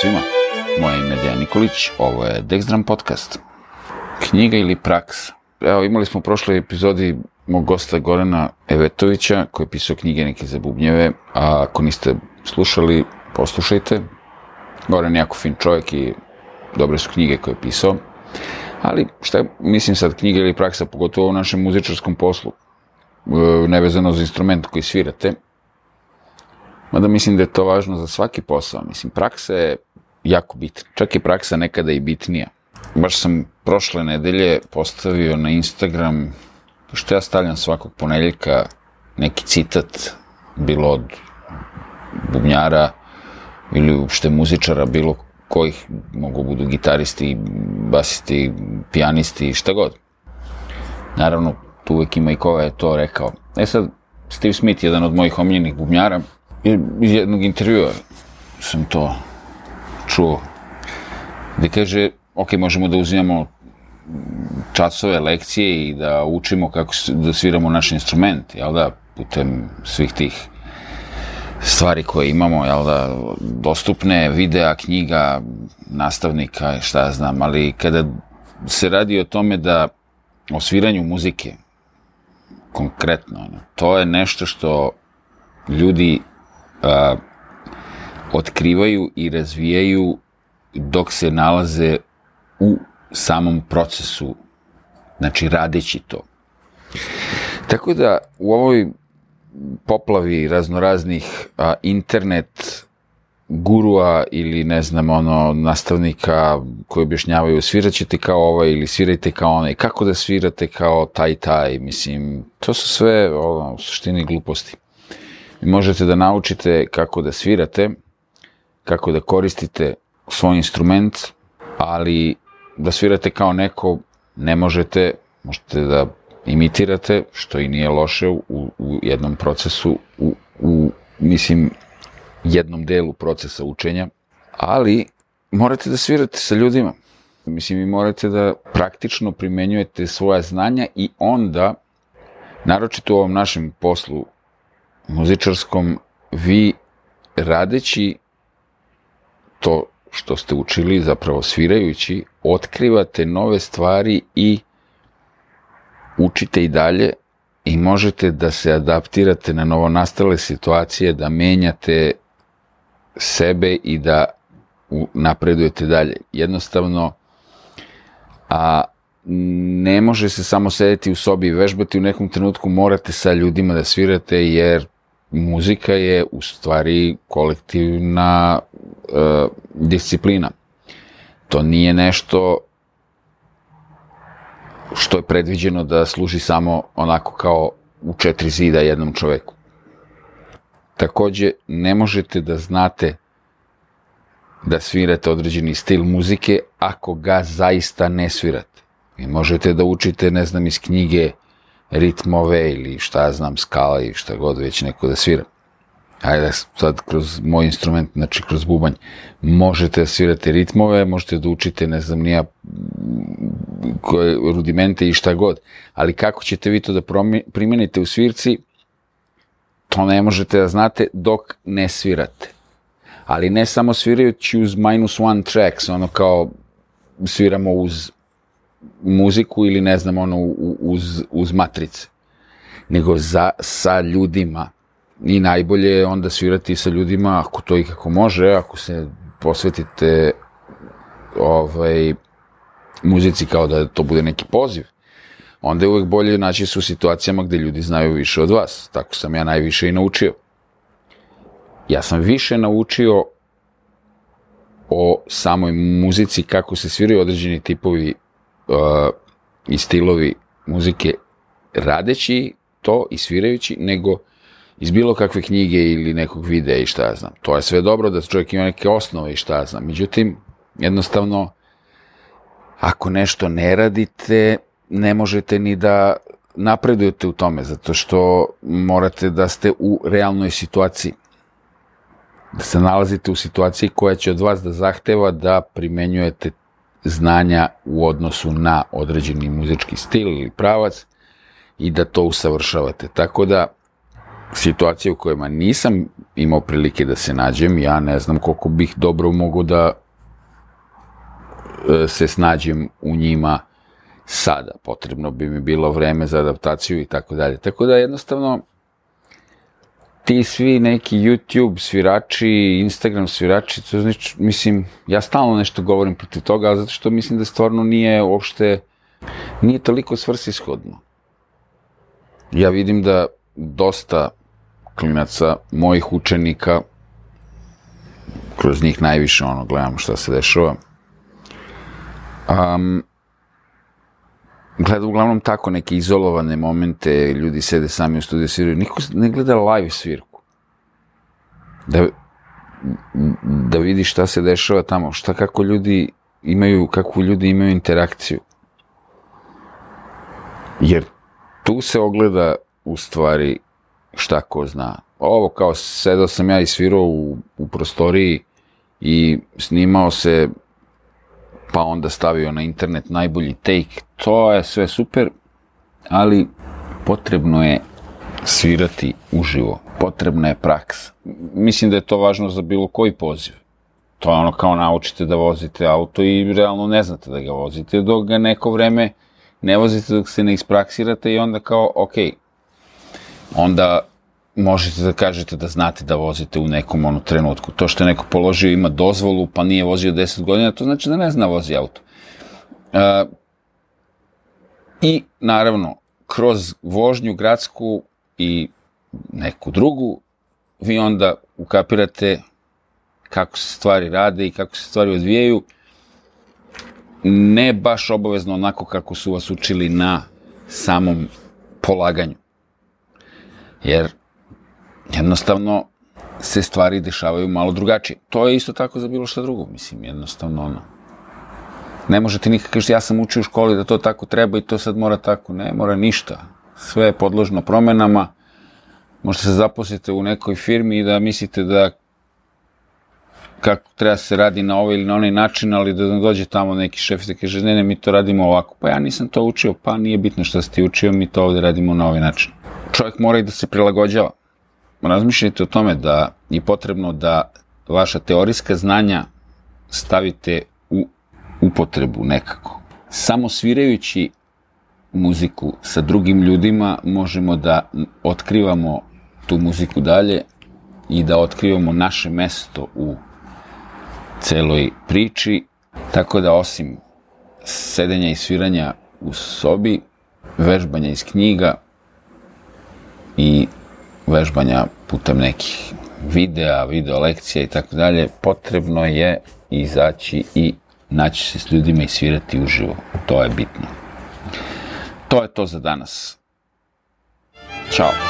svima, moje ime je Dejan Nikolić, ovo je Dexdram podcast. Knjiga ili praksa? Evo, imali smo u prošloj epizodi mog gosta Gorana Evetovića, koji je pisao knjige neke za bubnjeve, a ako niste slušali, poslušajte. Goran je jako fin čovjek i dobre su knjige koje je pisao. Ali šta mislim sad, knjiga ili praksa, pogotovo u našem muzičarskom poslu, e, nevezano za instrument koji svirate, Mada mislim da je to važno za svaki posao. Mislim, praksa je jako bitna. Čak je praksa nekada i bitnija. Baš sam prošle nedelje postavio na Instagram, što ja stavljam svakog ponedeljka neki citat, bilo od bubnjara ili uopšte muzičara, bilo kojih mogu budu gitaristi, basisti, pijanisti, šta god. Naravno, tu uvek ima i koga je to rekao. E sad, Steve Smith, jedan od mojih omiljenih bubnjara, iz jednog intervjua sam to čuo, gde kaže, ok, možemo da uzimamo časove, lekcije i da učimo kako da sviramo naš instrument, jel da, putem svih tih stvari koje imamo, jel da, dostupne, videa, knjiga, nastavnika, šta ja znam, ali kada se radi o tome da o sviranju muzike, konkretno, to je nešto što ljudi a, otkrivaju i razvijaju dok se nalaze u samom procesu, znači radeći to. Tako da u ovoj poplavi raznoraznih a, internet gurua ili ne znam ono nastavnika koji objašnjavaju sviraćete kao ovaj ili svirajte kao onaj, kako da svirate kao taj taj, mislim, to su sve ono, suštini gluposti. Možete da naučite kako da svirate, kako da koristite svoj instrument, ali da svirate kao neko ne možete, možete da imitirate, što i nije loše u, u jednom procesu, u, u, mislim, jednom delu procesa učenja, ali morate da svirate sa ljudima. Mislim, vi morate da praktično primenjujete svoja znanja i onda, naročito u ovom našem poslu muzičarskom, vi radeći to što ste učili, zapravo svirajući, otkrivate nove stvari i učite i dalje i možete da se adaptirate na novonastale situacije, da menjate sebe i da napredujete dalje. Jednostavno, a ne može se samo sedeti u sobi i vežbati, u nekom trenutku morate sa ljudima da svirate, jer muzika je u stvari kolektivna e, disciplina. To nije nešto što je predviđeno da služi samo onako kao u četiri zida jednom čoveku. Takođe, ne možete da znate da svirate određeni stil muzike ako ga zaista ne svirate. Vi možete da učite, ne znam, iz knjige ritmove ili šta znam, skala i šta god već neko da svira. Ajde, sad kroz moj instrument, znači kroz bubanj, možete svirate ritmove, možete da učite, ne znam, nija koje rudimente i šta god, ali kako ćete vi to da primenite u svirci, to ne možete da znate dok ne svirate. Ali ne samo svirajući uz minus one tracks, ono kao sviramo uz muziku ili ne znam ono uz, uz matrice, nego za, sa ljudima. I najbolje je onda svirati sa ljudima ako to i kako može, ako se posvetite ovaj, muzici kao da to bude neki poziv, onda je uvek bolje naći se u situacijama gde ljudi znaju više od vas. Tako sam ja najviše i naučio. Ja sam više naučio o samoj muzici, kako se sviraju određeni tipovi uh, i stilovi muzike radeći to i svirajući, nego iz bilo kakve knjige ili nekog videa i šta ja znam. To je sve dobro da čovjek ima neke osnove i šta ja znam. Međutim, jednostavno, ako nešto ne radite, ne možete ni da napredujete u tome, zato što morate da ste u realnoj situaciji. Da se nalazite u situaciji koja će od vas da zahteva da primenjujete znanja u odnosu na određeni muzički stil ili pravac i da to usavršavate. Tako da, situacije u kojima nisam imao prilike da se nađem, ja ne znam koliko bih dobro mogu da e, se snađem u njima sada. Potrebno bi mi bilo vreme za adaptaciju i tako dalje. Tako da jednostavno ti svi neki YouTube svirači, Instagram svirači, to znači, mislim, ja stalno nešto govorim protiv toga, zato što mislim da stvarno nije uopšte, nije toliko svrsishodno. Ja vidim da dosta klinaca, mojih učenika, kroz njih najviše ono, gledamo šta se dešava, um, gleda uglavnom tako neke izolovane momente, ljudi sede sami u studiju sviraju, niko ne gleda live svirku. Da, da vidi šta se dešava tamo, šta kako ljudi imaju, kako ljudi imaju interakciju. Jer tu se ogleda u stvari šta ko zna. Ovo kao sedao sam ja i svirao u, u prostoriji i snimao se pa onda stavio na internet najbolji take, to je sve super, ali potrebno je svirati uživo, potrebna je praksa. Mislim da je to važno za bilo koji poziv. To je ono kao naučite da vozite auto i realno ne znate da ga vozite, dok ga neko vreme ne vozite dok se ne ispraksirate i onda kao, ok, onda možete da kažete da znate da vozite u nekom ono trenutku. To što je neko položio ima dozvolu pa nije vozio 10 godina, to znači da ne zna da vozi auto. E, I naravno, kroz vožnju gradsku i neku drugu, vi onda ukapirate kako se stvari rade i kako se stvari odvijaju, ne baš obavezno onako kako su vas učili na samom polaganju. Jer jednostavno se stvari dešavaju malo drugačije. To je isto tako za bilo šta drugo, mislim, jednostavno ono. Ne možete nikak kažete, ja sam učio u školi da to tako treba i to sad mora tako. Ne, mora ništa. Sve je podložno promenama. Možete se zaposlite u nekoj firmi i da mislite da kako treba se radi na ovaj ili na onaj način, ali da dođe tamo neki šef i da kaže, ne, ne, mi to radimo ovako. Pa ja nisam to učio, pa nije bitno što si ti učio, mi to ovde radimo na ovaj način. Čovjek mora i da se prilagođava razmišljajte o tome da je potrebno da vaša teorijska znanja stavite u upotrebu nekako. Samo svirajući muziku sa drugim ljudima možemo da otkrivamo tu muziku dalje i da otkrivamo naše mesto u celoj priči, tako da osim sedenja i sviranja u sobi, vežbanja iz knjiga vežbanja putem nekih videa, video lekcija i tako dalje, potrebno je izaći i naći se s ljudima i svirati uživo. To je bitno. To je to za danas. Ćao.